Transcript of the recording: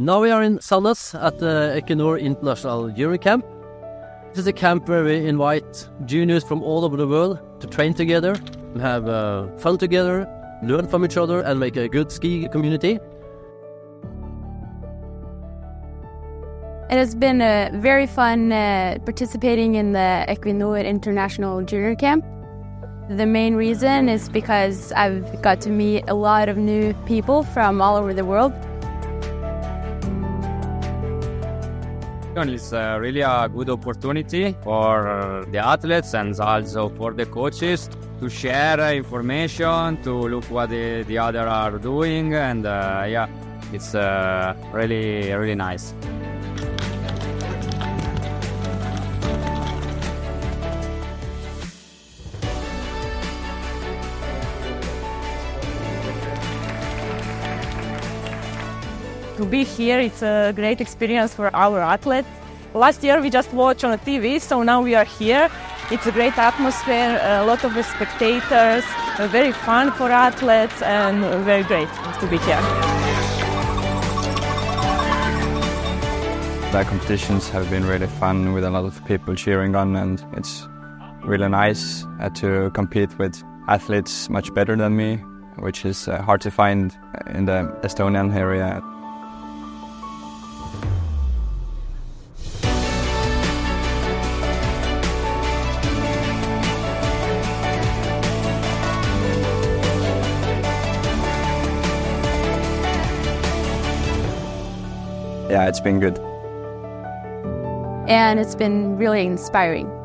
Now we are in Sandnes at the Equinor International Junior Camp. This is a camp where we invite juniors from all over the world to train together, have uh, fun together, learn from each other, and make a good ski community. It has been uh, very fun uh, participating in the Equinor International Junior Camp. The main reason is because I've got to meet a lot of new people from all over the world. It's uh, really a good opportunity for the athletes and also for the coaches to share uh, information, to look what the, the other are doing, and uh, yeah, it's uh, really really nice. To be here. It's a great experience for our athletes. Last year we just watched on TV, so now we are here. It's a great atmosphere, a lot of spectators, very fun for athletes, and very great to be here. The competitions have been really fun with a lot of people cheering on, and it's really nice uh, to compete with athletes much better than me, which is uh, hard to find in the Estonian area. Yeah, it's been good. And it's been really inspiring.